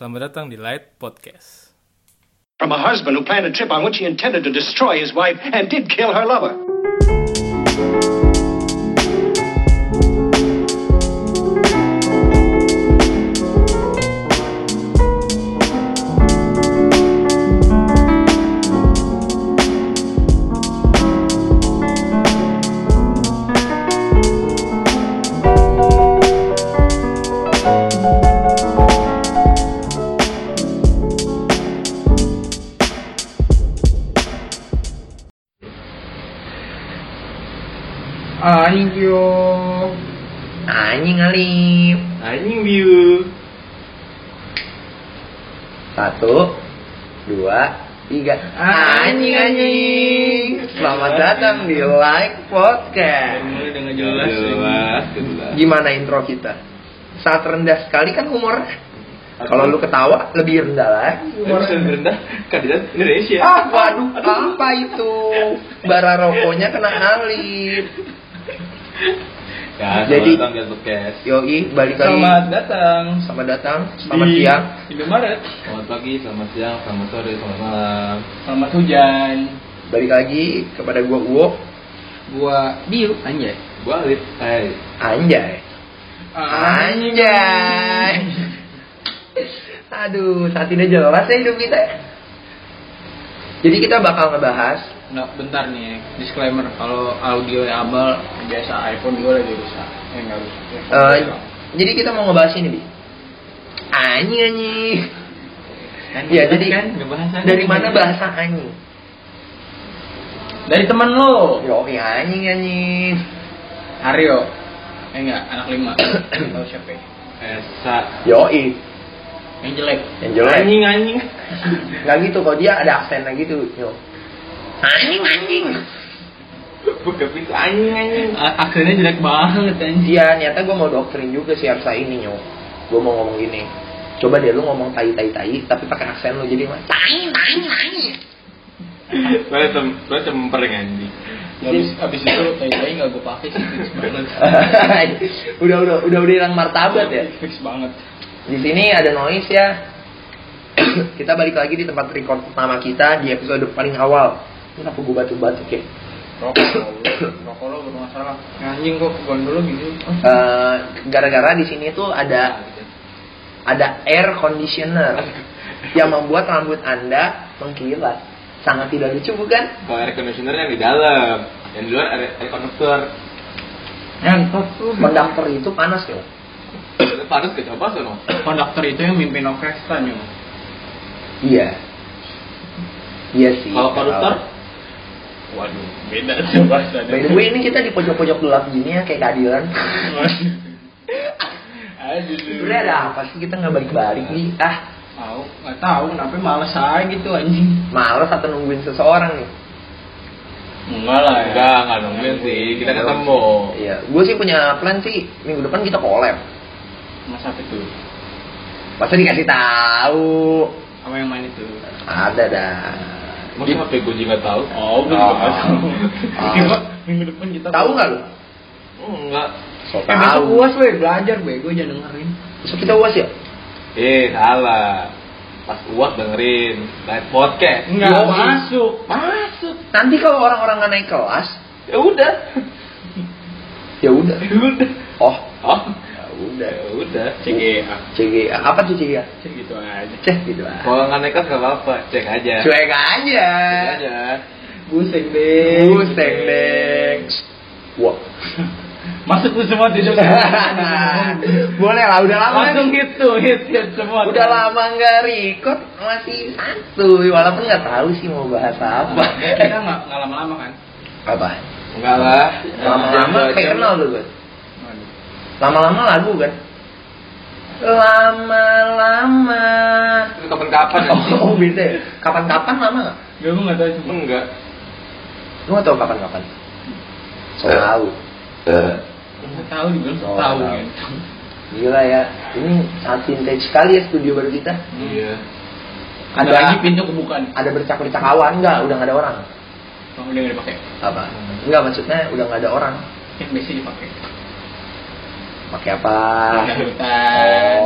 Selamat datang di Light Podcast. From a husband who planned a trip on which he intended to destroy his wife and did kill her lover. Satu, dua, tiga. Anjing anjing. Selamat datang di Like Podcast. Mulai dengan jelas. Jelas, jelas. Gimana intro kita? Saat rendah sekali kan humor. Kalau lu ketawa lebih rendah lagi. Humor rendah kandidat Indonesia. Ah, waduh, apa itu? Bara rokoknya kena Alif. Ya, Jadi- datang di podcast. Yoi, balik lagi. Selamat datang. Selamat datang. Selamat Di siang. Indomaret. Selamat pagi, selamat siang, selamat sore, selamat malam. Selamat hujan. Balik lagi kepada gua Uwo. Gua Biu anjay. Gua Alif. Hai. Anjay. Anjay. Aduh, saat ini jelas ya hidup kita. Jadi kita bakal ngebahas Nggak bentar nih, disclaimer kalau audio yang abal biasa iPhone gue lagi rusak. Eh nggak rusak. eh, jadi kita mau ngebahas ini, Bi. Anjing anjing. Kan Ya, jadi kan ngebahas dari mana bahasa anjing? Dari temen lo, Yo, anjing anjing. Aryo. Eh enggak, anak lima. Tahu siapa? ya? Esa. Yoi, Yang jelek. yang jelek. Anjing, anjing. Nggak gitu, kalau dia ada aksennya gitu. Yo. Anjing anjing. Buka pintu anjing, anjing. Akhirnya jelek banget anjing. Iya, ternyata gue mau doktrin juga si Arsa ini nyo. Gue mau ngomong gini. Coba deh lu ngomong tai tai tai, tapi pakai aksen lu jadi mah. Tai tai tai. Lo tem, lo cemper anjing. Habis habis itu tai-tai nggak gue pakai sih fix banget. udah udah udah udah hilang martabat ya. Fix banget. Di sini ada noise ya. kita balik lagi di tempat record pertama kita di episode paling awal. Kenapa gue batuk-batuk ya? Rokok rokok lo bermasalah. Anjing kok gondol lo gitu. Eh, gara-gara di sini tuh ada ada air conditioner yang membuat rambut anda mengkilat. Sangat tidak lucu bukan? Kalau air conditioner yang di dalam, yang di luar air, air konduktor. Yang Konduktor itu panas ya. Panas ke coba sono. konduktor itu yang mimpin orkestra nih. Iya. Iya sih. Kalau konduktor, Waduh, beda tuh bahasanya. By the way ini kita di pojok-pojok gelap gini ya kayak keadilan. Aduh. Sebenarnya ada apa sih kita nggak balik-balik nih? Ah, Tahu, nggak tahu kenapa males aja gitu anjing. males atau nungguin seseorang nih? Enggak lah ya. enggak, enggak nungguin sih. Kita ketemu. Iya, gue sih punya plan sih minggu depan kita collab. Mas apa itu? Masa dikasih tahu? Apa yang main itu? Ada dah. Masa HP gue juga tahu? Oh, gue Oh. juga nggak tahu. Oh. Coba minggu depan kita Tahu nggak lu? Enggak. So Eh, besok tahu. uas weh, belajar weh, gue jangan dengerin. Besok kita uas ya? Eh, salah. Pas uas dengerin live podcast. Enggak masuk. Masuk. Nanti kalau orang-orang nggak naik kelas, Ya udah. ya udah. Ya udah. Oh, Oh. Ya udah. Ya udah. CGA. CGA. Apa tuh CGA? Cek gitu aja. Cek gitu lah. Kalau nggak nekat nggak apa-apa, cek aja. Cuek aja. Cek aja. Buseng deh. Buseng deng. Wah. Masuk tuh semua tidur. Boleh lah, udah lama Langsung nih. hit tuh, hit hit semua. Udah lama nggak record, masih santuy. Walaupun nggak tahu sih mau bahas apa. Kita nggak lama-lama kan? apa? Enggak lah. Lama-lama kayak kenal tuh gue. Lama-lama lagu kan? Lama-lama. Itu kapan-kapan anjing. Oh, beda ya? Kapan-kapan lama nggak? Gue gue nggak tahu cuma. Enggak. Lu nggak tahu kapan-kapan? So tahu. Nggak tahu juga. Oh, Tahu tahu. gitu. Gila ya, ini sangat vintage sekali ya studio baru kita. Iya. Ada lagi pintu kebukaan. ada bercak-bercak awan enggak? Udah nggak ada orang. Oh, udah nggak dipakai. Apa? Enggak maksudnya udah nggak ada orang. Yang biasa dipakai. Pakai apa? Hutan,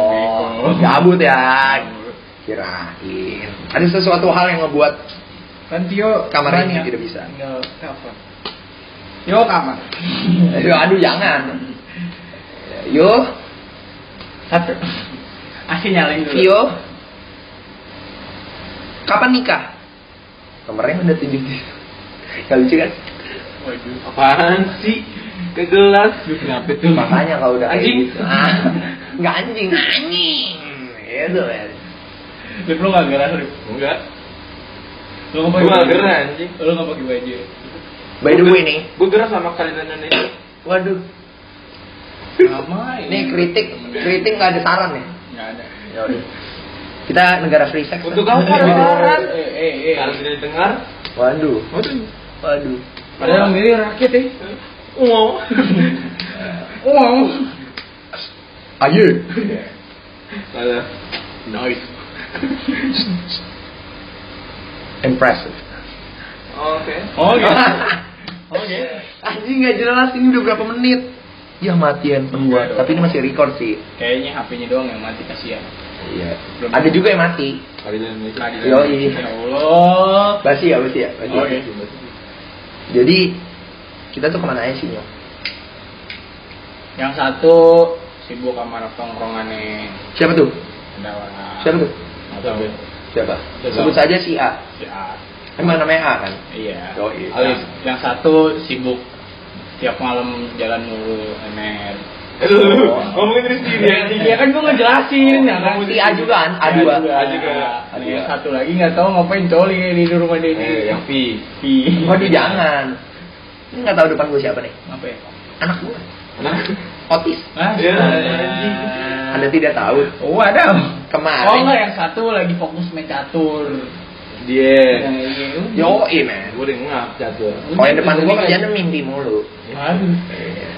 Oh, gabut ya. Kirain. Ada sesuatu hal yang ngebuat Kan Tio Kamar ini tidak bisa. Tinggal telepon. Yo kamar. Aduh, aduh jangan. Yo, Satu. Asih nyalain dulu. Vio. Kapan nikah? Kemarin udah tujuh Gak lucu kan? Waduh. Apaan sih? Ke gelas. Kenapa tuh? Makanya kalau udah Anjing. gitu. Ah, nggak anjing, anjing. Itu kan. Lip lu gak gerah, Lip. Enggak. Lu gak Gua pakai baju. gerah anjing. Lu gak pakai baju. By the way nih, Gue gerak sama kalian Indonesia. waduh, Ngapain? ini kritik, kritik nggak ada saran ya? Nggak ada. Ya udah. Kita negara free sex. Untuk kan? apa ada saran? Eh, eh, eh. Harus tidak didengar. Waduh, Waduh. waduh. Padahal yang milih rakyat ya. Wow. Wow. Ayo. Ada. Nice. Impressive. Oke. Oh gitu. Anjing nggak jelas ini udah berapa menit? Ya matian semua. Iya. Tapi ini masih record sih. Kayaknya HP-nya doang yang mati kasihan. Iya. Belum. Ada juga yang mati. Indonesia. Keadilan. Yoi. Ya Allah. Basi ya, basi ya. Basi. Oke. Jadi kita tuh ke mana aja sih Nyok? Yang satu sibuk sama tongkrongannya Siapa tuh? Pendawa. Siapa tuh? Siapa? Siapa? Sebut saja si A. Si A. Emang namanya A kan? Iya. Yoi. Yang, yang satu sibuk tiap malam jalan mulu MR. Lu ngomongin diri sendiri anjing. Iya kan gue ngejelasin ya kan. Si A juga kan? A2. A A juga. Nah, yang satu lagi nggak tahu ngapain coli di rumah dia Eh, yang V. Pi. Waduh jangan. Ini nggak tahu depan gue siapa nih? Apa ya? Anak gue. Nah. Otis. Hah? Iya. Anda tidak tahu. Oh ada. Kemarin. Oh enggak yang satu lagi fokus main catur. Dia. Yang ini. Yo, men. Gue udah ngap catur. Kalau yang depan gue kerjanya mimpi mulu. Aduh.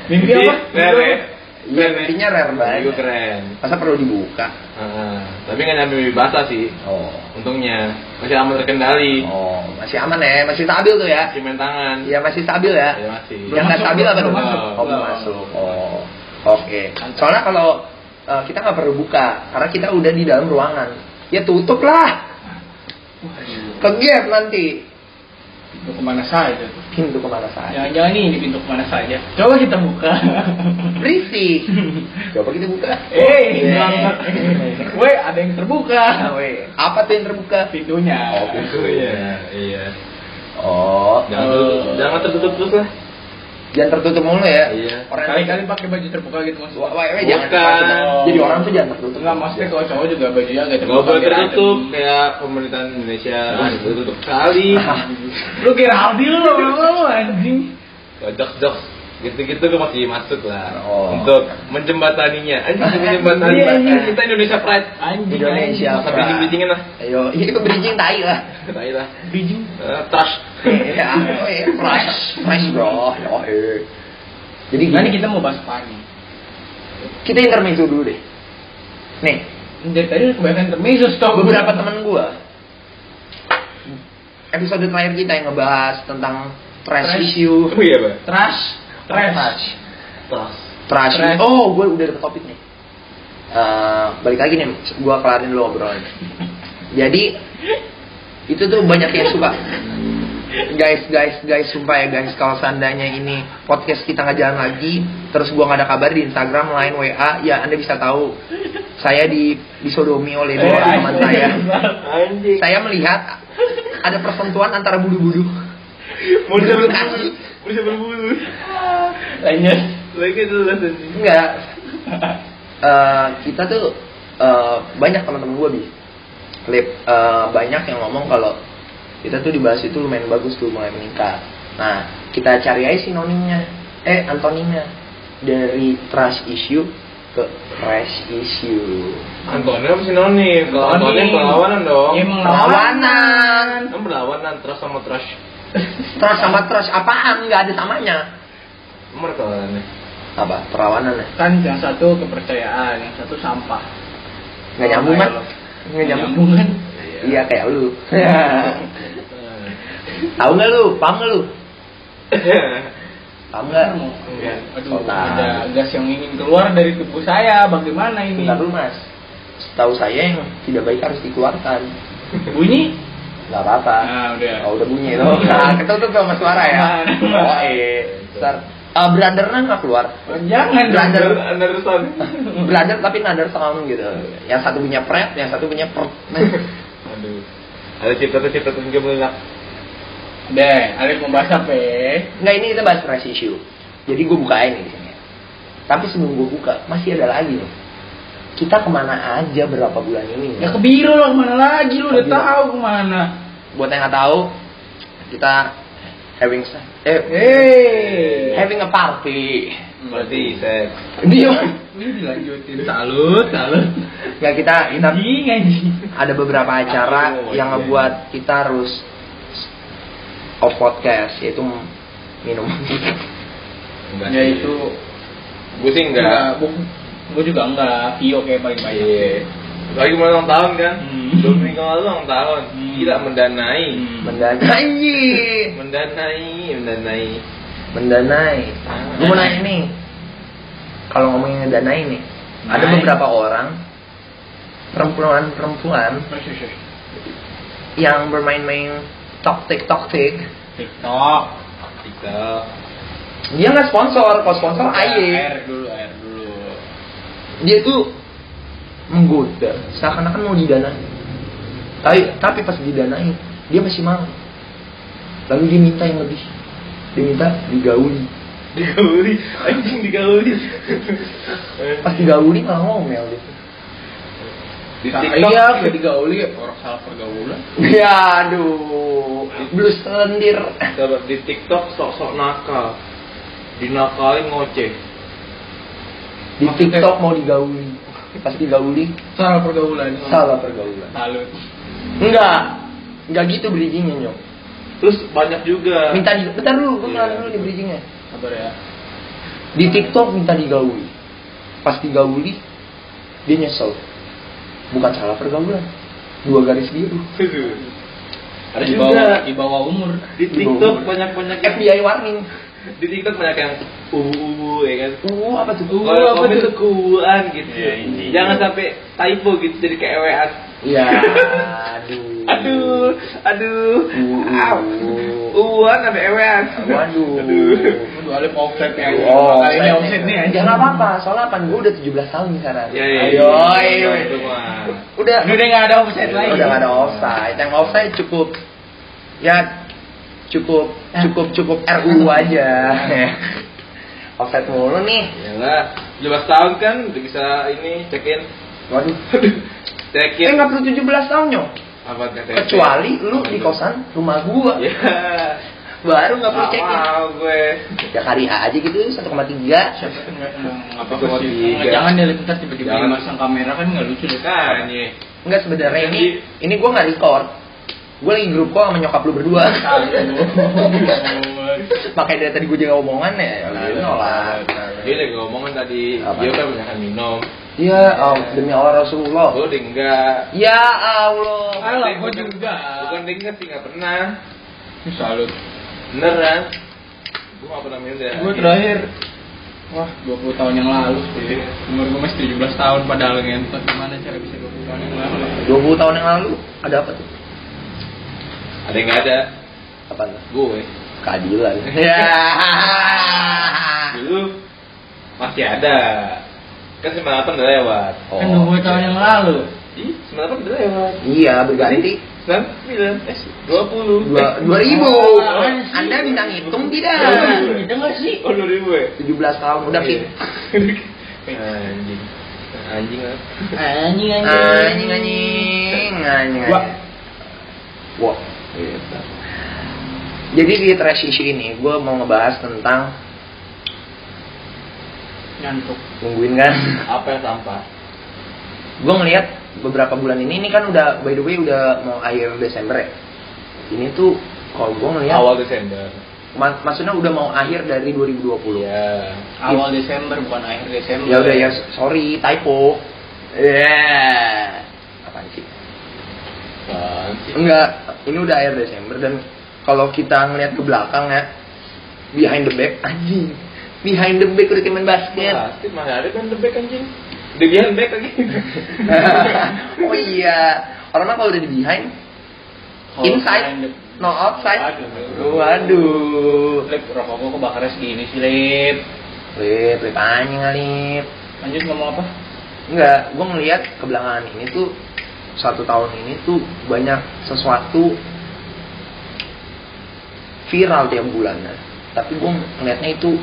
Mimpi apa? Rere. Iya, mimpinya rare Gue banget. keren. Masa perlu dibuka? Ah, tapi nggak nyampe mimpi basah sih. Oh. Untungnya masih aman terkendali. Oh, masih aman ya, masih stabil tuh ya. Masih main tangan. Iya masih stabil ya. Ya masih. Yang nggak stabil apa tuh? belum masuk. Oh, belum masuk. Oh, oke. Soalnya kalau eh, kita nggak perlu buka, karena kita udah di dalam ruangan. Ya tutup lah. Ke gap nanti. Pintu ke mana saja? Pintu ke mana saja. Jangan-jangan nih di pintu ke mana saja. Coba kita buka. Berisik. Coba kita buka. Eh, Yeah. berangkat. Weh, ada yang terbuka. Nah, weh. Apa tuh yang terbuka? Pintunya. Oh, pintu. Iya, iya. Oh, Jangan, Eh. jangan tertutup terus lah. Jangan tertutup mulu ya. Iya. Orang Kali-kali pakai baju terbuka gitu mas. Wah, wah, jangan. Jadi orang tuh jangan tertutup. Enggak, maksudnya kalau cowok juga bajunya agak Gak terbuka. boleh biar tertutup kayak pemerintahan Indonesia. Tertutup sekali. Lu kira Aldi lu, lu anjing. Jok gitu-gitu gue masih masuk lah Oh. untuk menjembataninya anjing menjembatani Iya, anjing. kita Indonesia pride Anjing. Indonesia. masa bridging bridgingin lah Ayo, iya itu bridging tai lah. tai lah Bridging. Eh, trash Iya, oh iya, fresh, fresh bro. Oh iya. Jadi gini, ini kita mau bahas apa nih? kita intermezzo dulu deh. Nih, Dari tadi kebanyakan termisus tau beberapa temen gua episode terakhir kita yang ngebahas tentang trash, Trash. issue, oh iya pak trash, trash. trash, trash. Oh, gua udah dapet topik nih. Eh, balik lagi nih, gua kelarin dulu obrolan. Jadi itu tuh banyak yang suka. Guys, guys, guys, sumpah ya guys, kalau seandainya ini podcast kita nggak jalan lagi, terus gua nggak ada kabar di Instagram, line WA, ya anda bisa tahu saya di disodomi oleh dua Eh, teman saya. Saya melihat ada persentuhan antara bulu-bulu. bisa Bulu kaki. Bisa berbulu Lanjut. lagi itu lah anjing Enggak. Eh, kita tuh eh, banyak teman-teman gue bi. Lip, eh, banyak yang ngomong kalau kita tuh dibahas itu lumayan bagus tuh mulai meningkat. Nah, kita cari aja sinonimnya, eh antonimnya dari trash issue ke trash issue. Antonnya apa sinonim kalau Antonnya Anonim. perlawanan dong Ya, emang Perlawanan. kan perlawanan trash sama trash Trash sama trash apaan? Nggak ada samanya. Emang ada perlawanannya Apa? Perlawanan ya? Kan yang satu kepercayaan, yang satu sampah. Nggak nyambung kan? Nggak nyambung. kan? Iya kayak lu. Tahu nggak lu? Paham nggak lu? Paham nggak? Enggak. Aduh, Oh, tahu. ada gas yang ingin keluar dari tubuh saya. Bagaimana ini? Bentar dulu mas. setahu saya yang tidak baik harus dikeluarkan. Bunyi? Gak apa-apa. Ah, udah. Oh, udah bunyi itu. Nah, ketutup sama suara ya. Aman. Oh, iya. Ntar, uh, brother-nya nggak keluar. Jangan dong. Anderson. Brother tapi another sound gitu. Yang satu punya pret, yang satu punya per. Aduh. Ada cipta-cipta gemelak. Deh, Alif mau bahas apa? Nggak ini kita bahas race issue. Jadi gue bukain nih di sini. Tapi sebelum gue buka, masih ada lagi nih. Kita ke mana aja berapa bulan ini? Ya ke biru lah, ke mana lagi lu udah tahu ke mana? Buat yang nggak tahu, kita having eh Hey. having a party. Berarti saya Dia Ini dilanjutin. Salut, salut. ya kita kita ada beberapa acara Oh, yang iya. ngebuat kita harus off podcast yaitu minum. Ya itu Gue sih enggak. Gue juga enggak. Vio kayak paling banyak. Iya. Lagi mau ulang tahun kan? Hmm. Dua minggu lalu ulang tahun. Hmm. Gila mendanai. Hmm. mendanai Mendanai, mendanai. mendanai gue mau nanya nih kalau ngomongin ngedanai nih ada beberapa orang perempuan-perempuan yang bermain-main toktik toktik TikTok. TikTok. dia nggak sponsor kalau sponsor aye Air dulu, air dulu. Dia tuh menggoda seakan-akan mau didanai tapi tapi pas didanai dia masih mau lalu dia minta yang lebih dia minta digauli Digauli, anjing digauli. pas digauli malah ngomel dia Di Nah, TikTok. Iya, kayak digauli orang salah pergaulan. ya aduh blus lendir di TikTok sok-sok nakal. Dinakalin ngoceh. Di Maksudnya- TikTok mau digauli pas digauli Salah pergaulan. salah pergaulan Salut. enggak enggak gitu bridgingnya nyok Terus banyak juga. minta di bentar dulu gue Iya. ngelarin dulu di bridgingnya Sabar ya. di TikTok minta digauli pas digauli dia nyesel bukan salah pergaulan dua garis biru Ada Di juga. bawah, di bawah umur. Di TikTok banyak-banyak yang FBI warning di TikTok banyak yang ubu-ubu ya kan. uh apa tuh Uh, Kalau apa tuh? tuh kubuan gitu. Ya, ini. Jangan sampai typo gitu jadi kayak WA. ya aduh Aduh, aduh. Uh, Au. uh. Uwan sampai WA. waduh Waduh, Alif offset nih anjing. Oh, Kali ini offset nih anjing. Ya nggak apa-apa, soalnya apa? Gue udah 17 tahun nih sekarang. Ya, ya, Ayo, ya. ayo. Itu mah. Udah, udah nggak ada offset lagi. udah nggak ada offside. Yang offside cukup, ya cukup, cukup, cukup RU aja. offside mulu nih. Iyalah, 17 tahun kan udah bisa ini check in. Waduh. Check Eh in. nggak perlu 17 tahun nyok. Apa? Kecuali lu di kosan rumah gua. Ya. Baru nggak perlu check in. gue. Ya kali aja gitu 1,3. Siapa nggak apa Jangan deh ntar tiba-tiba dimasang kamera kan nggak lucu deh. Ini. Enggak sebenarnya ini ini gua nggak record. Gue lagi grup call sama nyokap lu berdua. Makanya dari tadi gue jaga omongan ya. Ya nolak. Dia lagi ngomongin tadi, Apa? dia udah banyak minum. Ya, oh, demi Allah Rasulullah. Gue enggak. Ya Allah. Alah, Bukan- gua juga. Bukan dia enggak sih, enggak pernah. Salut. Beneran. Gue gak pernah minum deh. Gue terakhir Wah, 20 tahun yang lalu Iya. Umur gue masih 17 tahun padahal ngentot Gimana cara bisa 20 tahun yang lalu 20 tahun yang lalu ada apa tuh? Ada yang enggak ada. Apa? Gue. Keadilan. Ya. Dulu masih ada. Kan 98 udah lewat. Oh, Kan 20 tahun yang lalu Ih, 98 udah lewat. Iya, berganti. 99, eh 20. Dua, dua ribu. Oh, anjing. Anda bisa ngitung tidak? Beda nggak sih? Oh, 2000 ya? 17 tahun udah Iya. sih. Anjing. Anjing lah. Anjing Anjing anjing anjing. Wah. Wah. Gitu. Jadi di trash issue ini gue mau ngebahas tentang Ngantuk nungguin kan. Apa yang sampah? gue ngelihat beberapa bulan ini ini kan udah by the way udah mau akhir Desember ya. Ini tuh kalau gue ngelihat Awal Desember. mak- maksudnya udah mau akhir dari 2020. Iya. Awal Desember bukan akhir Desember Ya udah ya sorry typo. Ya. Apaan sih? Apaan sih? Enggak, ini udah akhir Desember dan kalau kita ngeliat ke belakang ya behind the back anjing. Behind the back udah kayak main basket. Pasti masih ada kan the back anjing. Di behind back lagi. oh iya. Orang mah kalau udah di behind, Kalau inside, behind no outside. Waduh. Waduh. Lip, rokok gua kebakarnya segini sih, Lip. Lip, lip anjing Lip. Lanjut ngomong apa? Enggak, gue ngelihat kebelakangan ini tuh satu tahun ini tuh banyak sesuatu viral tiap bulannya. Tapi gue ngeliatnya itu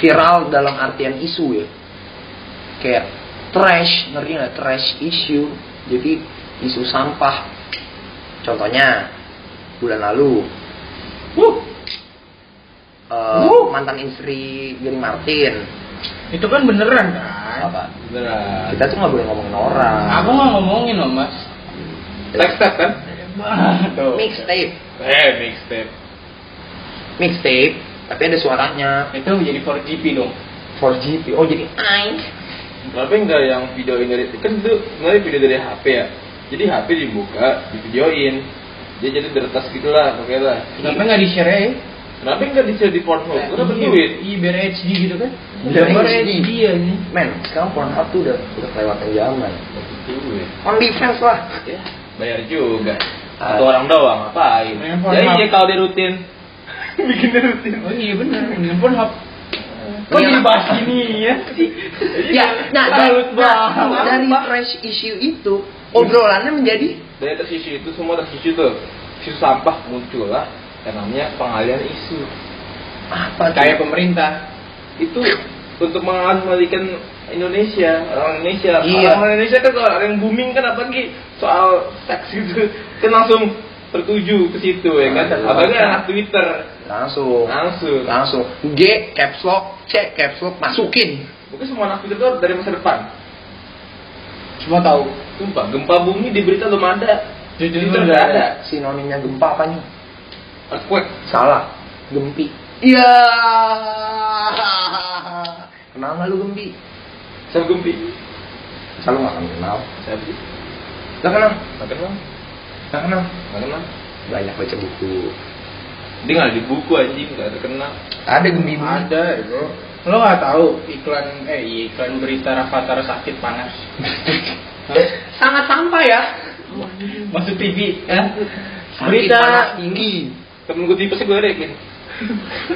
viral dalam artian isu ya. Kayak trash, ngerti nggak? Trash issue. Jadi isu sampah. Contohnya bulan lalu eh, mantan istri Gary Martin Itu kan beneran kan? Apa? Beneran. Kita tuh nggak boleh ngomongin orang. Aku nggak ngomongin loh, Mas. Next step kan? Tuh. Mixtape. Eh, mixtape. mixtape tapi ada suaranya Itu jadi 4GP dong. 4GP oh jadi aing Kenapa enggak yang videoin dari kan itu sebenarnya video dari HP ya. Jadi HP dibuka, divideoin. Dia jadi beretas gitu lah, pakai lah. Kenapa nggak di-share ya? Kenapa enggak di-share di Pornhub? Gue dapet Iya, duit. Iya, biar HD gitu kan. Biar Gambar HD. HD ya nih. men sekarang Pornhub tuh udah udah kelewatan zaman Duit. OnlyFans lah Ya, bayar juga. Ah. Satu orang doang, ngapain? Main Ya Pornhub. iya kalau dia rutin. Bikin dia rutin. Oh iya bener, ini pun hap. Kok Iya. jadi bahas ini ya? ya nah, dari, Salut nah, dari trash issue itu obrolannya menjadi Dari tersisu itu semua tersisu tuh. Isu sampah muncullah yang namanya pengalian isu. apa? Kayak pemerintah. Itu untuk mengalihkan Indonesia, orang Indonesia. Iya. Orang Indonesia kan kalau yang booming kan apalagi soal seks gitu. Kan langsung tertuju ke situ ya kan. Ada. Apalagi anak Twitter. langsung Langsung. langsung G caps lock C caps lock masukin Mungkin semua anak Twitter tuh dari masa depan. Semua tahu. Sumpah, gempa bumi di berita belum ada. Twitter nggak nggak ada. sinonimnya gempa apanya Earthquake. salah gempi iya kenal nggak lu gempi Siapa gempi? selalu nggak akan kenal Siapa sih? nggak kenal Nggak kenal. nggak kenal Nggak kenal. banyak baca buku Dia nggak di buku anjing, nggak terkenal. ada gembi gembi Ada, bro. Lo nggak tahu iklan eh iklan berita Rafathar sakit panas. sangat sampah ya Masuk TV ya. Sakit panas tinggi Temen gue tipesnya gue rekin.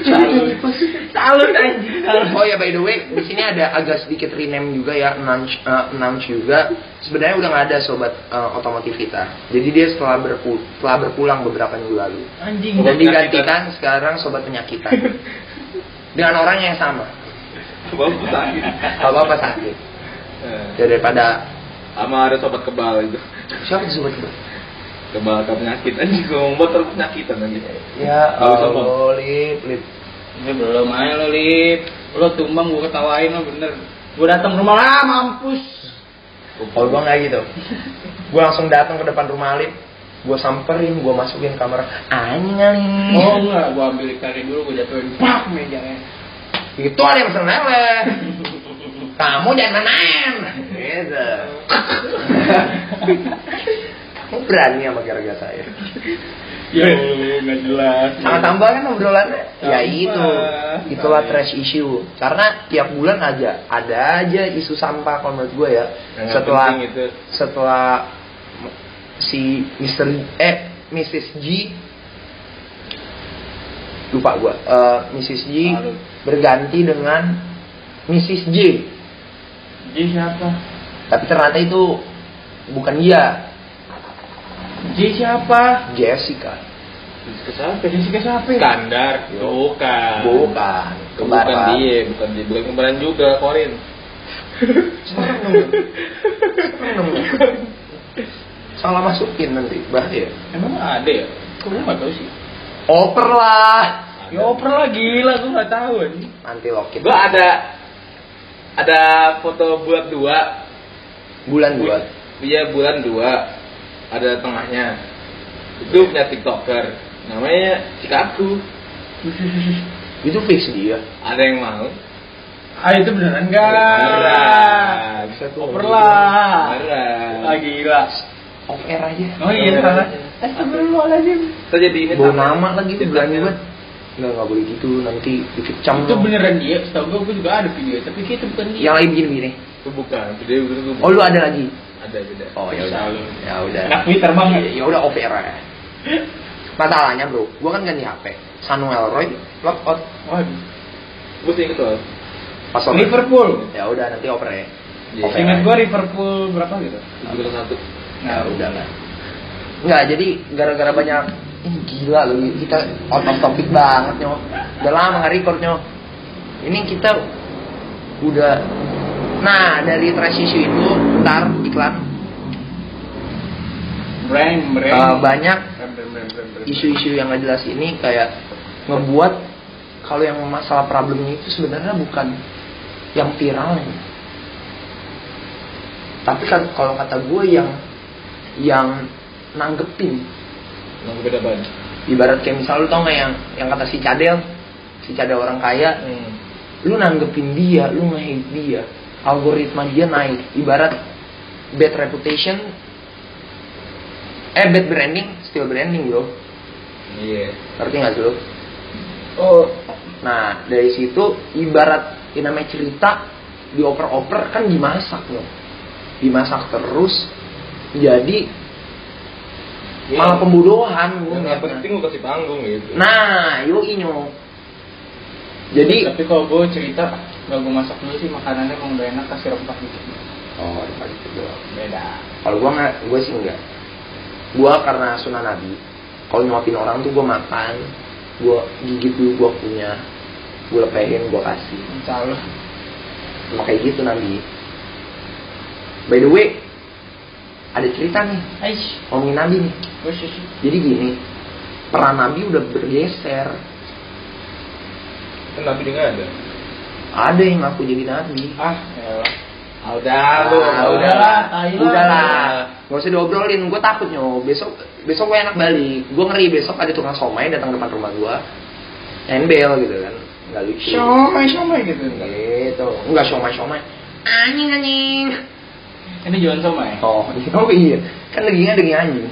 Salut. Salut anjing. Oh ya by the way, di sini ada agak sedikit rename juga ya, announce, uh, announce juga. Sebenarnya udah nggak ada sobat uh, otomotif kita. Jadi dia setelah berpu setelah berpulang beberapa minggu lalu Anjing. dan digantikan sekarang sobat penyakitan dengan orang yang sama. Bagus sakit. Apa apa sakit. Eh, Ya, daripada Sama ada sobat kebal itu. siapa sobat? Kebal ke penyakit anjing gue ngomong motor penyakitan anjing. Ya. Allah, lip, lip. Ini belum aja lo lip. Lo tumbang gue ketawain lo bener. Gue datang rumah lah mampus. Kalau gua nggak gitu, gua langsung datang ke depan rumah Alip, gua samperin, gua masukin kamar, anjing. Oh enggak, gue ambil ikannya dulu gue jatuhin pak mejanya. itu ada yang seneleh. Kamu jangan main. Gitu. Kamu berani sama gara-gara saya. Ya nggak jelas. Sama tambah kan obrolannya. Ya itu, itulah trash issue. Karena tiap bulan aja ada aja isu sampah kalau menurut gue ya. Yang setelah itu. setelah si Mr. eh Mrs. G lupa gue eh, Mrs. G Lalu. berganti dengan Mrs. J J siapa? tapi ternyata itu bukan dia J siapa? Jessica Ke siapa? Jessica siapa? Skandar. Bukan. bukan Bukan kembaran dia, bukan dia, bukan kembaran juga, Korin. Serem. Serem salah masukin nanti bahaya Emang ada ya? Kok gue nggak tahu sih. oper lah Ya oper lah gila, gue nggak tahu anjing. nanti lokin Gue ada ada foto bulat dua, bulan dua Iya bulan dua, ada tengahnya. Itu punya tiktoker, namanya Cikaku. itu fix dia Ada yang mau? Ah itu beneran nggak? Beneran. Bisa tuh. Oper lah. Beneran. Ah gila. off air aja Oh iya salah. Astagfirullahaladzim. Kita jadi ini bawa sama. nama lagi tuh berani banget nggak nggak boleh gitu nanti dikecam Itu beneran dia. Setahu gue, gue juga ada video, tapi itu bukan dia. yang lain begini Itu bukan, video itu gue Oh lu ada lagi? Ada beda. Oh ya udah. Ya udah. Anak Twitter banget. Ya udah off air aja. Masalahnya bro, gua kan ganti HP. Samuel Roy lock out Waduh. Gue sih loh. pas over. Liverpool. Ya udah nanti over ya. Oke. Ingat gua Liverpool berapa gitu? Tujuh satu. Ya udah lah. Enggak, jadi gara-gara banyak Ih, gila lu kita out of topic banget nyo. Udah lama nggak record nyo. Ini kita udah Nah, dari trash issue itu ntar iklan. Brand, brand. uh, banyak isu-isu yang gak jelas ini kayak ngebuat kalau yang masalah problemnya itu sebenarnya bukan yang viralnya tapi kan kalau kata gue yang yang nanggepin. Yang beda banget. ibarat kayak misal lu tau gak yang yang kata si cadel? Si cadel orang kaya. Hmm. lu nanggepin dia lu nge-hate dia algoritma dia naik ibarat bad reputation eh bad branding still branding bro Iya. ngerti gak sih lu Oh, Nah, dari situ ibarat yang namanya cerita dioper-oper kan dimasak loh. Dimasak terus jadi Iya. malah pembodohan Yang nggak ngeliatnya. penting gue kasih panggung gitu. Nah, yo inyo. Jadi tapi kalau gue cerita gak gue masak dulu sih makanannya emang udah enak kasih rempah gitu. oh, depan itu doang. Beda. Kalau gua nggak, gua sih enggak. Gua karena sunnah Nabi, kalau nyuapin orang tuh gua makan, gua gigit dulu gua punya, gua lepehin, gua kasih. Insya Allah. Cuma kayak gitu Nabi. By the way, ada cerita nih Aish, ngomongin Nabi nih. gue sih. Jadi gini, peran Nabi udah bergeser. Kan Nabi dia nggak ada. Ada yang ngaku jadi Nabi. Ah, ya Ah, udah Ah, udahlah, tai lah. udahlah. Gak usah diobrolin, gue takut nyo. Besok, besok gue enak balik. Gue ngeri besok ada tukang somai datang depan rumah gue, embel gitu kan, nggak lucu. Siomay, siomay gitu. Gitu, nggak somai somai. Anjing anjing. Ini jualan somay. Oh, oh iya, kan dagingnya daging anjing.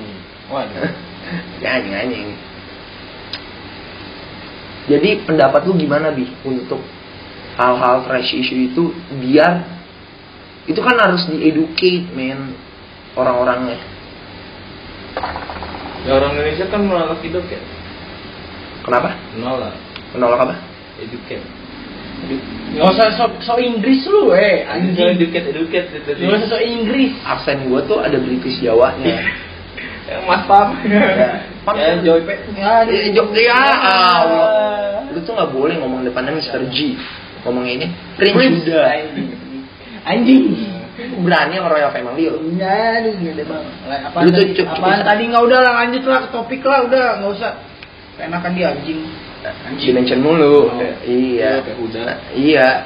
Waduh. ya anjing anjing. Jadi pendapat lu gimana bi untuk hal-hal trash issue itu biar itu kan harus dieducate men orang-orangnya. Ya orang Indonesia kan menolak hidup ya. Kenapa? Menolak. Menolak apa? Educate. Gak usah so, so Inggris lu, eh. Anjing educate, educate itu tadi. Gak usah so Inggris. Aksen gue tuh ada British Jawanya. Yang Mas Pam. ya, Pam Ya, Joy Pe. Ya, Eh, Jok ya Allah. Lu tuh nggak boleh ngomong depannya Mr. G. Ngomongnya ini Prince. Anjing. Anjing. Berani sama Royal Family lu. Ya, aduh gede bang. Apaan, Lu tuh tadi, apaan tadi nggak udah lah lanjut lah ke topik lah udah nggak usah. Enakan dia anjing. Dimension mulu. Oh. Iya. Udah. Nah, iya.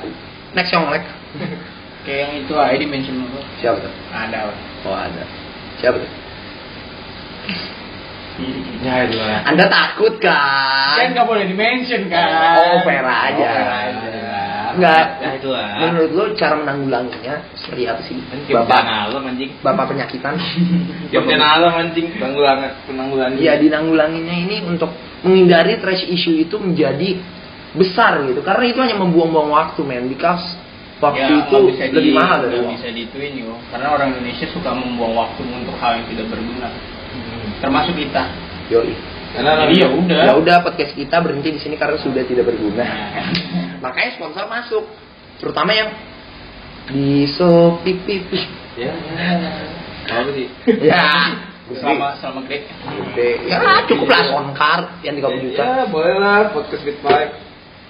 Next yang like. Kayak yang itu aja di mention lu. Siapa tuh? Ada lah. Oh ada. Siapa tuh? Ya. Anda takut Kan kan? nggak boleh di mention kan. Oh, fair aja. Oh, fair aja. Enggak. Ya itu lah. Menurut lu cara menanggulanginya seperti apa sih? Bapak alam anjing. Bapak penyakitan. Bencana alam anjing. Penanggulangan penanggulangan. Iya, dinanggulanginya ini untuk menghindari trash issue itu menjadi besar gitu. Karena itu hanya membuang-buang waktu, men. Because waktu Ya, itu bisa lebih di, mahal dari bisa dituin yo. Karena orang Indonesia suka membuang waktu untuk hal yang tidak berguna. Termasuk kita. Yoi. Karena ya udah. Ya udah podcast kita berhenti di sini karena sudah tidak berguna. Makanya sponsor masuk. Terutama yang di Shopee pipi. Ya. Apa sih? Ya. selama klik. Gede. Ya cukup lah soundcard yang 30 juta. Ya boleh lah podcast with five.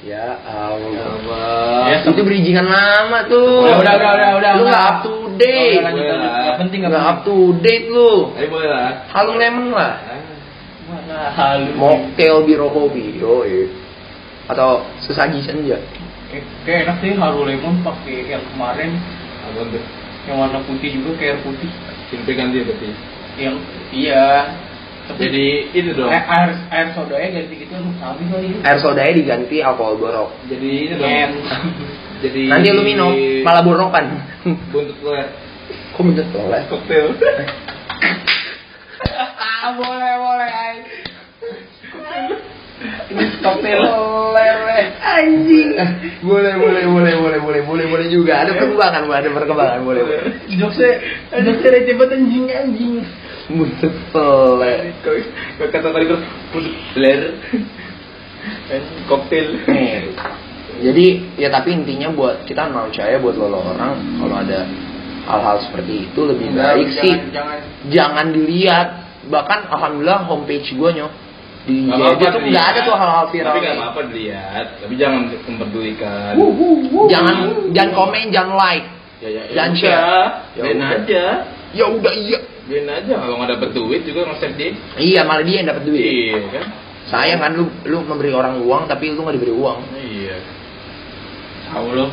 Ya Allah. Allah. Ya, Itu bridgingan lama tuh. Udah, udah, udah, udah, udah. Lu nggak up to date. Udah, lanjut, lanjut. Nggak penting, nggak up to date lu. Ayo boleh lah. Halu lemon lah. Mana halu. Mocktail biro kopi. Yoi. Atau sesaji senja. Kayak, enak sih halu lemon pakai yang kemarin yang warna putih juga kayak air putih. Simpe ganti ya berarti. Yang iya. Tapi Jadi itu dong. air, air, air sodanya ganti gitu habis kali. Air sodanya diganti alkohol borok. Jadi ini dong. Jadi Nanti lu minum malah borokan. buntut lo ya. Kok bener toleh? Koktail. ah boleh cocktail lele. Anjing. boleh, boleh, boleh, boleh, boleh, boleh, boleh juga. Ada perkembangan, ada perkembangan, boleh, boleh. Jokesnya, jokesnya receh banget anjing anjing. Buset pelek. Kau kata tadi kan Ler Koktail Jadi ya tapi intinya buat kita mau percaya buat lo orang kalau ada hal-hal seperti itu lebih baik Jangan- sih jangan jangan dilihat bahkan alhamdulillah homepage gue nyo di Gak IG apa-apa tuh nggak ada tuh hal-hal viral Tapi gak kayak- apa-apa dilihat. Tapi jangan memperdulikan jangan jangan komen jangan like. Ya ya Jangan udah. share. Ya aja. Ya udah iya. Biarin aja. Kalau gak dapet duit juga nge-save dia. Iya malah dia yang dapat duit. Iya kan? Sayang kan lu lu memberi orang uang tapi lu nggak diberi uang. Iya. Tahu lo.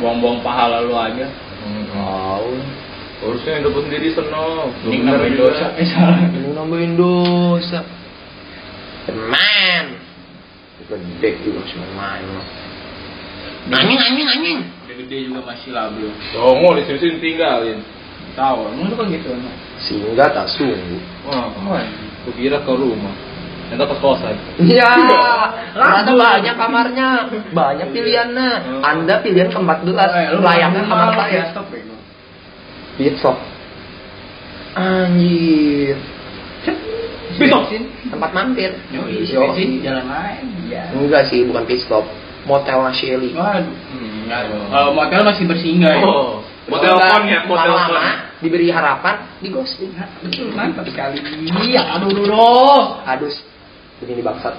Buang-buang pahala lu aja. oh Harusnya yang dapet sendiri seneng. Ini nambahin dosa. Ini nambahin dosa teman gede juga lo anjing anjing anjing Udah gede juga masih labil. Songo di sini tinggalin Tahu, emang lu kan gitu. Sehingga tak sungguh Wah, Gue kira ke rumah Entah ke kosan Iya, ternyata banyak kamarnya, banyak pilihannya. Anda pilihan ke-14, layaknya kamar saya. Stop ya. Pitsok. Anjir. Bensin, tempat mampir. Bensin jalan lain. Iya. Enggak sih, bukan pit stop. Motel Shelly. Waduh. Hmm, nggak. Kalau motel masih bersinggah ya. Oh Mau telepon ya telepon Lama-lama diberi harapan, di ghosting. Betul, mantap sekali. Iya, aduh, aduh, aduh. Adus. Begini bangsat.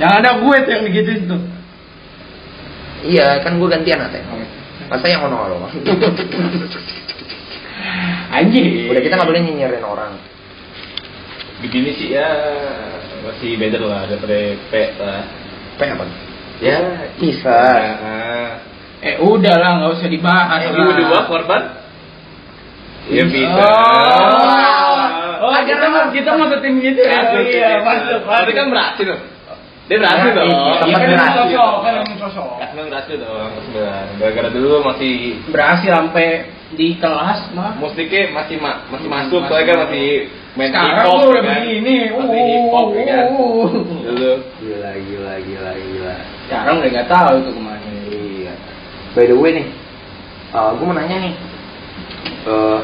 Yang ada gue tuh yang digituin tuh. iya, kan gue gantian ate. Masa yang ono lo. Anjing. Udah kita nggak boleh nyinyirin orang. Begini sih ya Masih better lah daripada P lah P apa? Ya Bisa. Eh udah lah, nggak usah dibahas. Eh, lah. Dua korban Ya bisa Oh, oh kita mau kita mau tim gitu ya. Masuk, iya, masuk. Berarti kan berhasil. Dia berhasil Ya, dong. iya, Iya kan berhasil. sosok, kan sosok. Kasman berhasil dong. Gara-gara dulu masih Berhasil sampai di kelas mah. musiknya masih ma masih Hmm, masuk, soalnya kan masih main Sekarang hip hop gua udah kan. begini. Masih hip hop ya kan. Uh. Dulu. Gila, gila, gila, gila. Sekarang udah nggak tahu itu ke mana. Iya. By the way nih, uh, gue mau nanya nih, uh,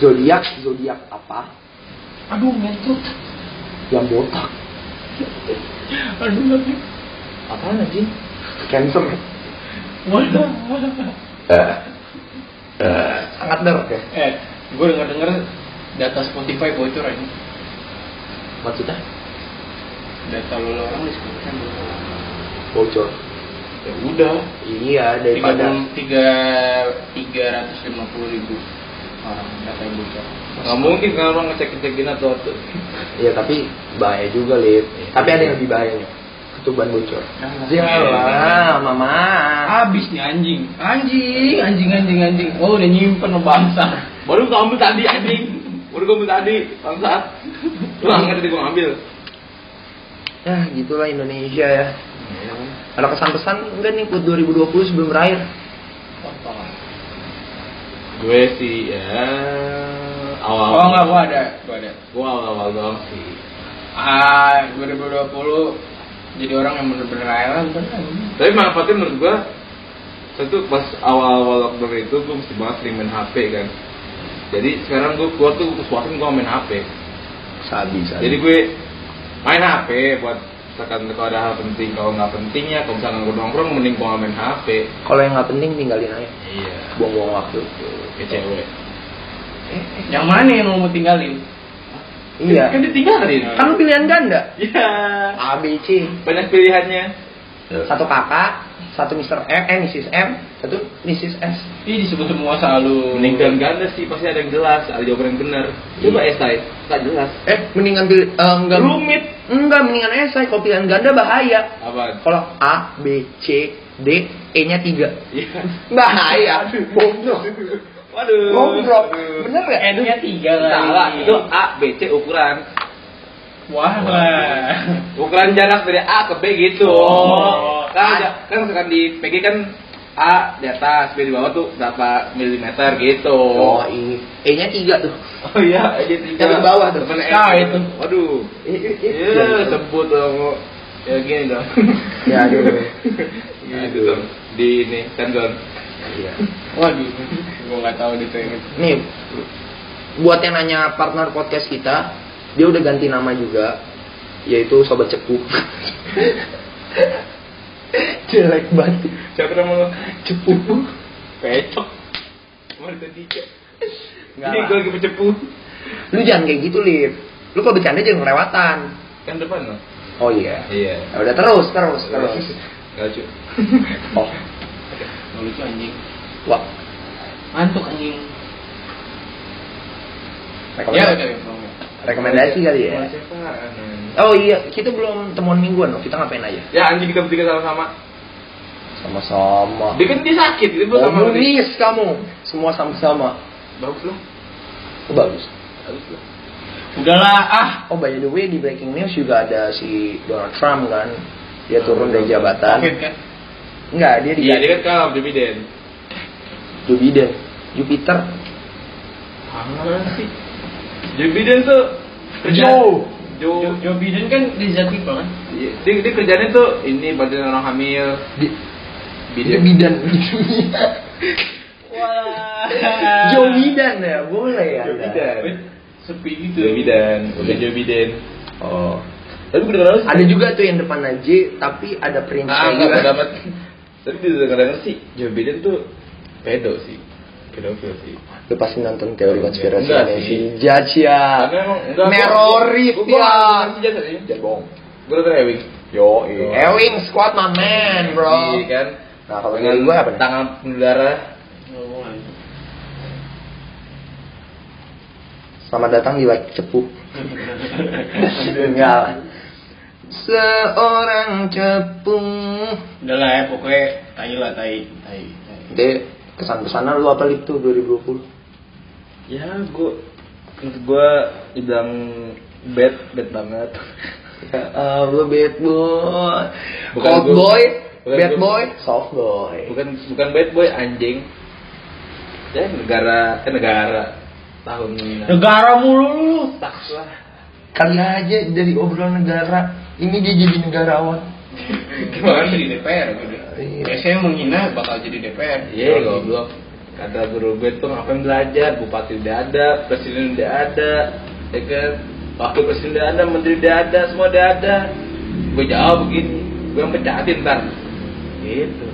zodiak zodiak apa Aduh, ngentot. yang botak? Aduh, lagi. Apaan anjing? Cancer. Waduh. Sangat dark ya. Eh, gue denger denger data Spotify bocor aja. Maksudnya Data lo orang disebutkan bocor. Ya udah. Iya daripada tiga tiga ratus lima puluh ribu orang data yang bocor. Nggak mungkin kan orang ngecek ngecekin atau atau. Iya tapi bahaya juga lip. Tapi ada yang lebih bahayanya. Ketuban bocor. Ya Yalah, mama. Habis nih anjing. Anjing, anjing, anjing, anjing. Oh, udah nyimpen bangsa. Baru ambil tadi anjing. Baru gua ambil tadi bangsat. Lu nggak tadi gua ambil. Ya gitulah Indonesia ya. Ada kesan-pesan enggak nih buat 2020 sebelum berakhir? Gue sih ya awal. Oh enggak, gua ada, gua ada. Gua awal-awal doang sih. Ah, 2020 jadi orang yang bener-bener rela bener Tapi manfaatnya menurut gua saya tuh pas awal-awal lockdown itu gua mesti banget sering main HP kan. Jadi sekarang gua keluar tuh kepuasan gua main HP. Sabi, sabi. Jadi gue main HP buat misalkan kalau ada hal penting, kalau nggak penting ya kalau misalkan gue nongkrong mending gua nggak main HP. kalau yang nggak penting tinggalin aja. Iya. Buang-buang waktu. Kayak cewek. Yang mana yang mau tinggalin? Iya. Kan ditinggalin. Kan pilihan ganda. Iya. A, B, C. Banyak pilihannya. Satu kakak, satu Mr. M, eh Mrs. M, satu Mrs. S. Ih disebut semua selalu. Mending ganda sih pasti ada yang jelas, ada jawaban yang benar. Coba esai, nggak jelas. Eh, mendingan pilih eh, enggak Rumit. Enggak, mendingan esai. Kalau pilihan ganda bahaya. Apa? Kalau A, B, C, D, E-nya 3. Iya. Bahaya. Bodoh. Waduh. Goblok. Bener gak? N-nya tiga kali. Salah, itu A, B, C ukuran. Wah lah. Ukuran jarak dari A ke B gitu. Oh. Kan, kan misalkan di PG kan A di atas, B di bawah tuh berapa milimeter gitu. Oh, I. E-nya 3 tuh. Oh iya, aja tiga. Yang di bawah tuh. Temen Nah, S. itu. Waduh. Iya, sebut dong. Ya gini dong. Ya, aduh. Gitu dong. Di ini kan Gon. Iya. Waduh, gua nggak tahu itu. Nih, buat yang nanya partner podcast kita, dia udah ganti nama juga, yaitu Sobat Cepu. Jelek banget. Siapa nama lo? Cepu. Pecok. Mana tadi? Nggak Ini gue lagi pecepu. Lu jangan kayak gitu, Lip. Lu kalau bercanda jangan kelewatan. Kan depan lo. Oh iya. Iya. Ya udah terus, terus, terus. Gak lucu. Oh, Nggak lucu anjing. wah. Antuk anjing. Rekomendasi, Ya udah ya. Rekomendasi kali ya. Anjing? Oh iya, kita belum temuan mingguan loh. Kita ngapain aja? Ya anjing kita bertiga sama-sama. Sama-sama. Dia kan dia sakit, dia belum sama. Komunis kamu. Semua sama-sama. Bagus lah. Oh, bagus. Bagus lah. Udahlah ah. Oh by the way di breaking news juga ada si Donald Trump kan. Dia turun dari jabatan. Covid kan? Enggak, dia Iya, dia kan kalah. Joe Biden. Jupiter. Apa sih? Joe Biden tuh Joe. Joe. Joe, Joe Biden kan desert people kan? Dia, dia kerjanya tuh ini bantuin orang hamil. Di- Biden. Biden. Wah. Joe Biden ya, boleh ya. Joe Biden. Sepi gitu. Joe Biden, bukan Joe Biden. Oh. Tapi gue dengar Ada juga tuh yang depan J tapi ada prince Ah, juga. enggak dapat. Tapi di dengar sih Joe Biden tuh pedo sih. Sih. Lu pasti nonton teori konspirasi Enggak si. Judge ya. Gua ya. bohong. Gue udah Ewing. Yo, Ewing squad my man, bro. Iya kan. Nah, kalau Dengan gue apa nih? Tangan. Ngomong Selamat datang di Like Cepu. Enggak. Seorang cepu. Udah lah ya pokoknya tai lah tai tai. tai. Oke, kesan-pesanan lu apa lip tuh 2020? Ya, gue gue dibilang bad bad banget. Ya, uh, lu bad boy. Bukan Cold gua- boy, bukan bad gua- boy, soft boy. bukan bukan bad boy anjing. Ya negara eh negara tahun ini. Negara mulu lu. Lah. Kali aja dari obrolan negara, ini dia jadi negarawan. Gimana di DPR gitu. Iya. Biasanya menghina bakal jadi DPR. Iya goblok. Kata guru gue tuh ngapain belajar, bupati udah ada, presiden udah ada, ya kan? Wakil presiden udah ada, menteri udah ada, semua udah ada. Gue jawab begini, gue yang pecatin ntar. Gitu.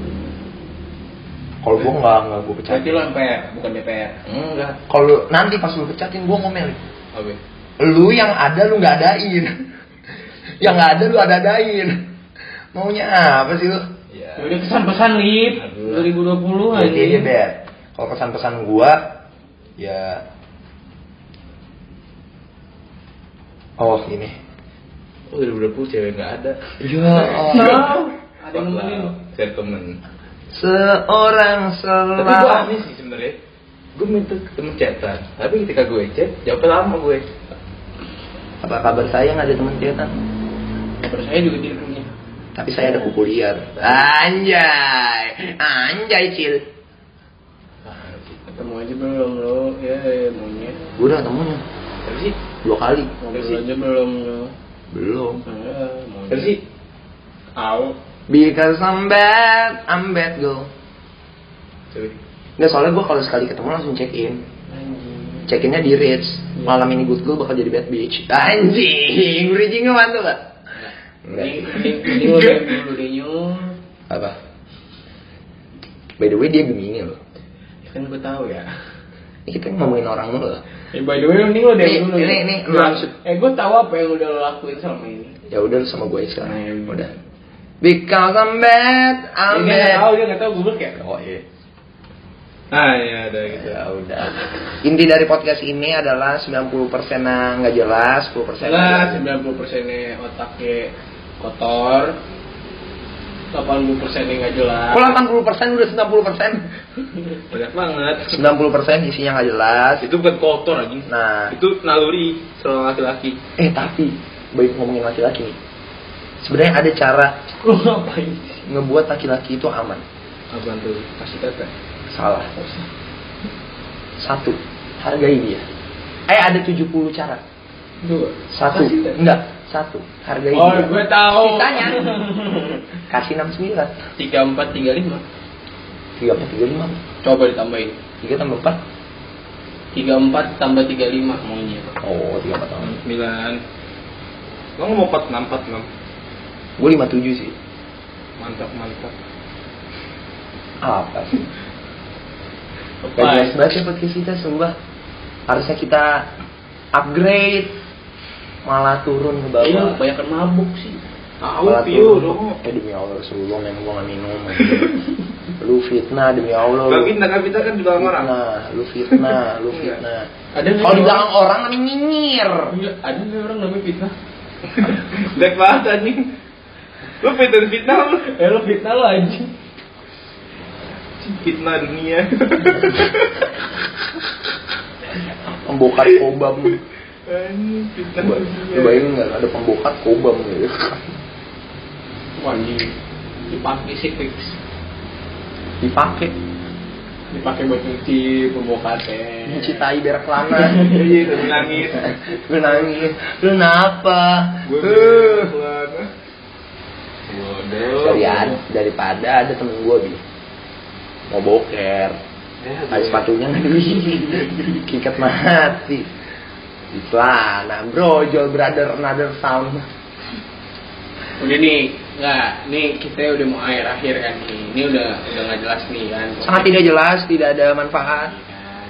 Kalau gua enggak, enggak gua Berarti pecatin. lu MPR bukan DPR. Enggak. Kalau nanti pas lu pecatin gua ngomel. Oke. Lu yang ada lu nggak adain. yang nggak ada lu ada-adain. Maunya apa sih lu? Ya. Ya udah kesan-pesan lip Aduh. 2020 Jadi aja aja. bet. Kalau pesan-pesan gua ya Oh ini. Oh, 2020 cewek nggak ada. Ya Nah, ada yang nemenin. Saya temen. Seorang Tapi gue selalu aneh sih sebenarnya. Gue minta temen chatan, tapi ketika gue chat, jawabnya lama gue. Apa kabar saya nggak ada teman chatan? Kabar saya juga di rumahnya. Tapi saya ada kuku liar. Anjay, anjay cil. Ketemu aja belum lo? Ya, ya monyet. Gue udah ketemunya Tapi sih, dua kali. Ngobrol aja belum lo? Belum. Ya, tapi monyet. sih, Au. Because I'm bad, I'm bad girl. Nggak soalnya gue kalau sekali ketemu langsung check in. Anjing. Check innya di Ritz. Malam ini good girl bakal jadi bad bitch. Anjing, bridgingnya mantul gak? Ini lo yang dulu deh. Apa? By the way dia Gemini loh. Ya kan gue tahu ya. Ini kita ngomongin orang mulu loh. Eh by the way ini lo dari dulu. ini- ya. ini Gua- maksud- Eh gue tahu apa yang udah lo lakuin selama ini. Ya udah lu sama gue sekarang. Hmm. Udah. Because I'm bad, I'm dia nggak bad. tahu dia nggak tahu gue kayak. Oh iya. Ah ya ada gitu. Ya udah. Inti dari podcast ini adalah 90% nggak jelas, 10% Lah, jelas. 90 persennya otaknya kotor, 80 persennya nggak jelas. Kok 80% udah 90%? Banyak banget. 90% isinya nggak jelas. Itu bukan kotor anjing. Nah, Itu naluri seorang laki-laki. eh tapi baik ngomongin laki-laki nih. Sebenarnya ada cara Lo ngapain ngebuat laki-laki itu aman. Apaan tuh? Kasih tete. Salah. Satu, hargai dia. Eh ada 70 cara. Dua. Satu, enggak. Satu harga Oh, ini gue tahu. sisanya kasih enam sembilan Tiga empat tiga lima. tiga empat tiga lima Coba ditambahin. tiga tambah empat Tiga empat tambah tiga lima maunya. oh tiga empat tambah Sembilan. Lo ngomong empat enam empat enam. gue lima tujuh sih Mantap mantap. apa sih Gak jelas banget ya podcast kita sumpah Harusnya kita upgrade Malah turun ke bawah Iya, banyak mabuk sih. Tahu Pio dong. Eh demi Allah Rasulullah gue gak minum Lu fitnah demi Allah lu kita kan kita kan di belakang orang. Fitnah, lu fitnah, lu fitnah Ada Kalau di orang- belakang orang namanya nyinyir ada nggak orang namanya fitnah? Black banget anjing. Lu fitnah fitnah lu. Eh lo fitnah lo anjing. Fitnah dunia. Pembokat kobam Anjing fitnah Lu dunia. bayangin gak ada pembokat kobam gitu. Wah, ini dipakai sih fix. Dipakai. Dipakai buat nyuci pembokatnya. Nyuci tai berak lana. Iya, itu nangis. Lu nangis. Lu kenapa? Gue dari ad- daripada ada temen gue bi. Mau boker. Eh, ada. sepatunya. Nggak kikat mati di celana brojol brother another sound Udah nih, nggak, nih kita udah mau akhir akhir kan nih. Ini udah udah nggak jelas nih kan. sangat tidak jelas tidak ada manfaat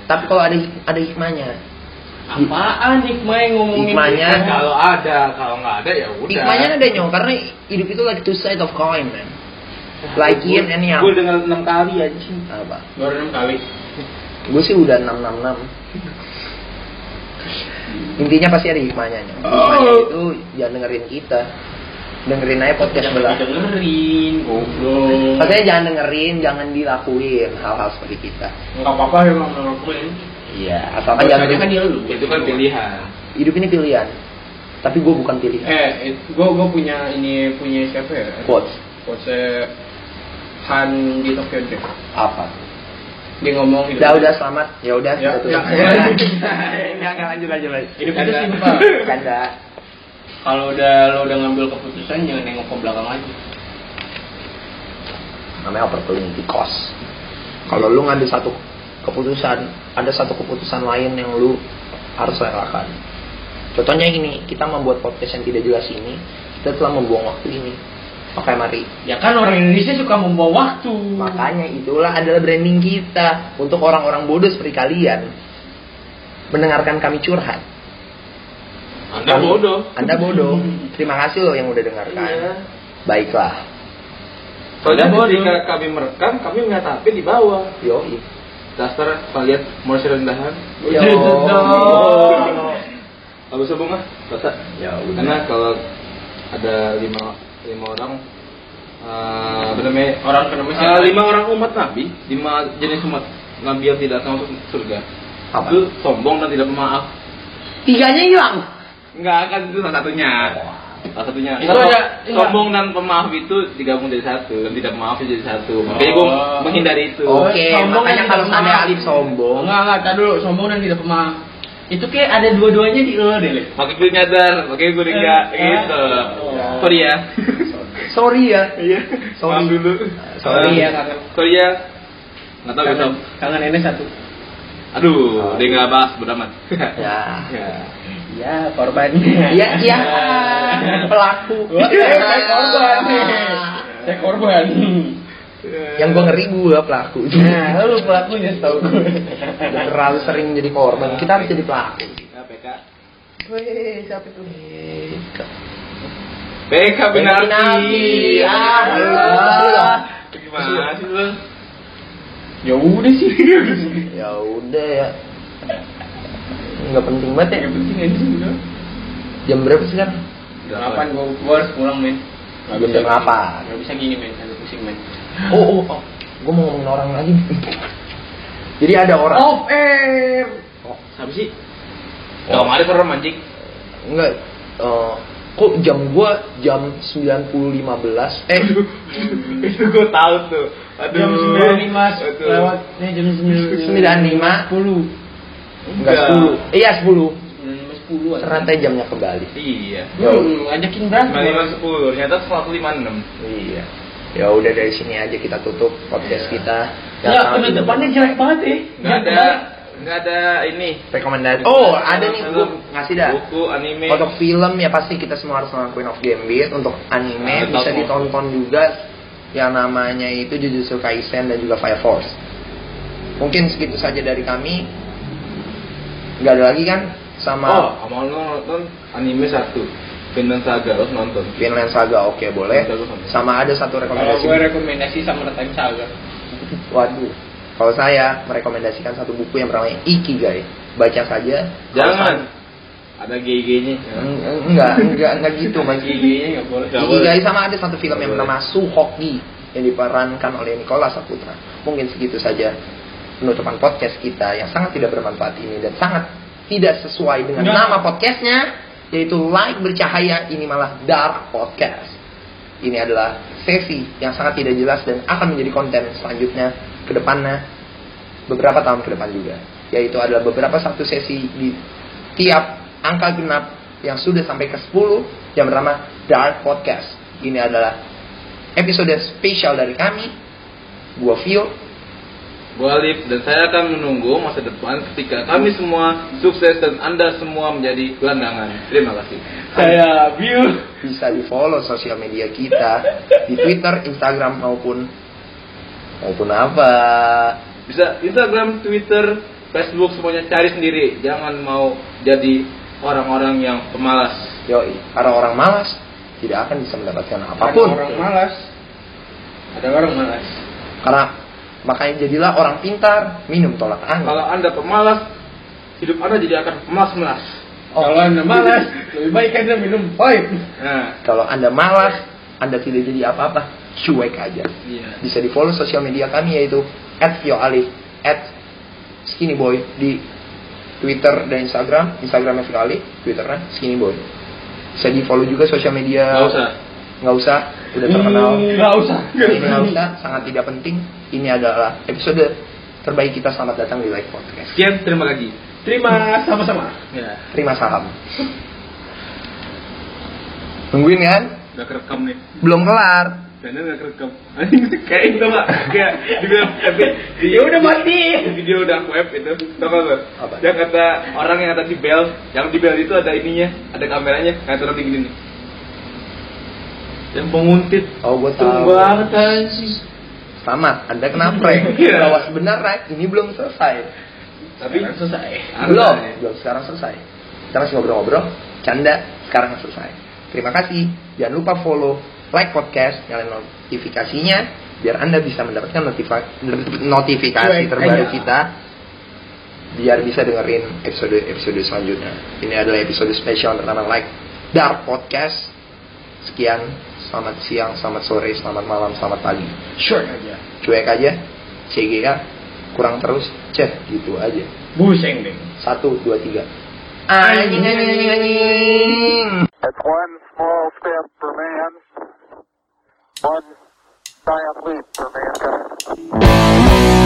tapi kalau ada ada hikmahnya Apaan hikmah yang ngomongin Hikmahnya-? Kalau ada, kalau nggak ada ya udah. hikmahnya ada nyong karena hidup itu like two side of coin man like yin and yang Gue dengar enam kali anjing. apa Baru enam kali. gue sih udah 666 intinya pasti ada hikmahnya hikmahnya itu jangan dengerin kita dengerin aja podcast Jangan sebelah dengerin, goblok. Maksudnya jangan dengerin, jangan dilakuin hal-hal seperti kita. Nggak apa-apa emang ngelakuin. Iya, asalkan jangan Jangan kan dia lu. Itu kan pilihan. hidup ini pilihan. Tapi gue bukan pilihan. Eh, gue gue punya ini punya siapa ya? Quotes Quotes Han di Tokyo Drift. apa? Dia ngomong hidup Udah udah selamat. Ya udah. Ya, kita tutup. ya. Enggak enggak lanjut lanjut lanjut. Hidup itu simpel. Canda. Kalau udah lo udah ngambil keputusan jangan nengok ke belakang lagi. Namanya opportunity cost. Kalau lu ngambil satu keputusan, ada satu keputusan lain yang lu harus relakan. Contohnya gini, kita membuat podcast yang tidak jelas ini, kita telah membuang waktu ini. Oke, mari Ya kan orang Indonesia suka membawa waktu. Makanya itulah adalah branding kita untuk orang-orang bodoh seperti kalian. Mendengarkan kami curhat. Anda Kami- bodoh. Anda bodoh. Terima kasih loh yang udah dengarkan. Iya. Baiklah. Soalnya Anda bodoh. ketika kami merekam, kami HP di bawah. Yo. Dasar kalian mau rendahan. Yo. Habis sebung ah, dosa. Ya Karena kalau ada lima lima orang eh apa namanya Orang kenapa Eh, siapa? lima orang umat Nabi, lima jenis umat Nabi yang tidak akan masuk surga. Apa? Itu sombong dan tidak pemaaf. Tiganya hilang. Enggak kan itu salah satunya. Salah satunya. Itu ada- sombong dan pemaaf itu digabung jadi satu dan tidak pemaaf jadi satu. Makanya gue Oh. menghindari itu. Oke, Sombong makanya kalau sampai. Alif sombong. Enggak, enggak, dulu. Sombong dan tidak pemaaf. Itu kayak ada dua-duanya di lo deh. Pakai gue nyadar, pakai gue enggak Eh, gitu. oh. Sorry ya. Sorry ya. Iya. Sorry. Maaf dulu. Sorry Eh, ya, kangen. Sorry ya. Enggak tahu besok. Kangen, kangen nenek satu. Aduh, dia enggak bahas beramat. Ya. Ya. Ya, korban. Iya, iya. Pelaku. Saya korban nih. Saya korban. Yang gue ngeri gue pelaku. Nah, lu pelakunya setahu gue. Terlalu sering jadi korban. Kita harus jadi pelaku. Ya, PK. Weh, siapa itu? PK Benarti. Benarti. Ah, Ah, Gimana sih lu? Ya udah sih. Ya udah ya. Nggak penting banget ya. Yang penting aja sih udah. Jam berapa sih kan? Delapan gua, gua harus pulang men. Nggak Jam bisa delapan. Nggak bisa gini men, agak pusing men. Oh, oh, oh. Gue mau ngomongin orang lagi. Jadi ada orang. Off air. Oh, Siapa sih? Oh. Kalau kemarin serem anjing. enggak. Eh, kok jam gua jam 90.15 eh Itu gue tahu tuh. Aduh. Jam sembilan lima Aduh. lewat. Eh jam sembilan 95. sepuluh. enggak Enggak. 10 iya 10 Sembilan lima sepuluh. 10 Ternyata jamnya kembali. Iya. Hmm, ajakin berantem. Lima lima sepuluh, ternyata selalu lima enam. Iya. Ya udah dari sini aja kita tutup podcast kita. Ya, penutupannya jelek banget ya. Nggak ada, nggak ada ini. rekomendasi. Oh, ada nih gue ngasih dah. Buku, anime. Untuk film ya pasti kita semua harus nonton Queen of Gambit. Untuk anime Nah, bisa tahu. ditonton juga yang namanya itu Jujutsu Kaisen dan juga Fire Force. Mungkin segitu saja dari kami. Nggak ada lagi kan? Sama Oh, mau lo nonton anime satu. Vinland Saga, harus nonton. Vinland Saga, oke boleh. Bagus, bagus. Sama ada satu Kalau rekomendasi. gue rekomendasi sama Time Saga. Waduh. Kalau saya merekomendasikan satu buku yang bernama Ikigai. Baca saja. Jangan. Ada GG-nya. Eng- Enggak, enggak, enggak gitu mas. Giginya nggak boleh. Ikigai boleh. sama ada satu film yang bernama Suhoki yang diperankan oleh Nicholas Saputra. Mungkin segitu saja penutupan podcast kita yang sangat tidak bermanfaat ini dan sangat tidak sesuai dengan nama podcastnya yaitu Light Bercahaya ini malah Dark Podcast. Ini adalah sesi yang sangat tidak jelas dan akan menjadi konten selanjutnya ke depannya beberapa tahun ke depan juga yaitu adalah beberapa satu sesi di tiap angka genap yang sudah sampai ke 10 yang bernama Dark Podcast. Ini adalah episode spesial dari kami. Gua Vio. Gua Alif dan saya akan menunggu masa depan ketika kami semua sukses dan Anda semua menjadi gelandangan. Terima kasih. Saya View. Bisa di follow sosial media kita di Twitter, Instagram maupun maupun apa. Bisa Instagram, Twitter, Facebook semuanya cari sendiri. Jangan mau jadi orang-orang yang pemalas. Yoi, para orang malas tidak akan bisa mendapatkan Ada apa pun. orang malas. Ada orang malas. Karena makanya jadilah orang pintar, minum tolak angin. Kalau Anda pemalas, hidup Anda jadi akan melas-melas. Oh. Kalau anda malas, lebih baik anda minum pipe. Nah, Kalau Anda malas, Anda tidak jadi apa-apa, cuek aja. iya. Bisa di follow sosial media kami yaitu @vioalif, @skinnyboy di Twitter dan Instagram, Instagramnya Vio Alif, Twitternya Skinnyboy. Bisa di follow juga sosial media. Nggak usah. Nggak usah, udah terkenal. Nggak usah. Nggak usah, sangat tidak penting. Ini adalah episode terbaik kita. Selamat datang di Live Podcast. Sekian, terima kasih. Terima sama-sama. Ya, Terima saham. Tungguin kan? udah kerekam nih. Belum kelar. Bener nggak kerekam? Kayak itu nggak? Kayak di film tapi di Ya udah mati. video udah web itu. Tahu nggak? Bang? Apa? Yang kata orang yang kata di bel, yang di bel itu ada ininya, ada kameranya, kayak turun gini nih. Yang penguntit. Oh, gue tahu. banget. Selamat, Anda kena prank. Iya. Bahwa sebenarnya ini belum selesai. Tapi Sekarang selesai. belum, Anda- belum sekarang selesai. Kita masih ngobrol-ngobrol, canda, sekarang selesai. Terima kasih. Jangan lupa follow, like podcast, nyalain notifikasinya biar Anda bisa mendapatkan notifikasi terbaru kita biar bisa dengerin episode-episode selanjutnya. Ini adalah episode spesial bernama Like Dark Podcast sekian. Selamat siang, selamat sore, selamat malam, selamat pagi. Sure aja. Cuek aja. CGK kurang terus, cek gitu aja. Buseng deh. Satu, dua, tiga. Anjing, anjing, anjing. It's one small step for man, one giant leap for mankind.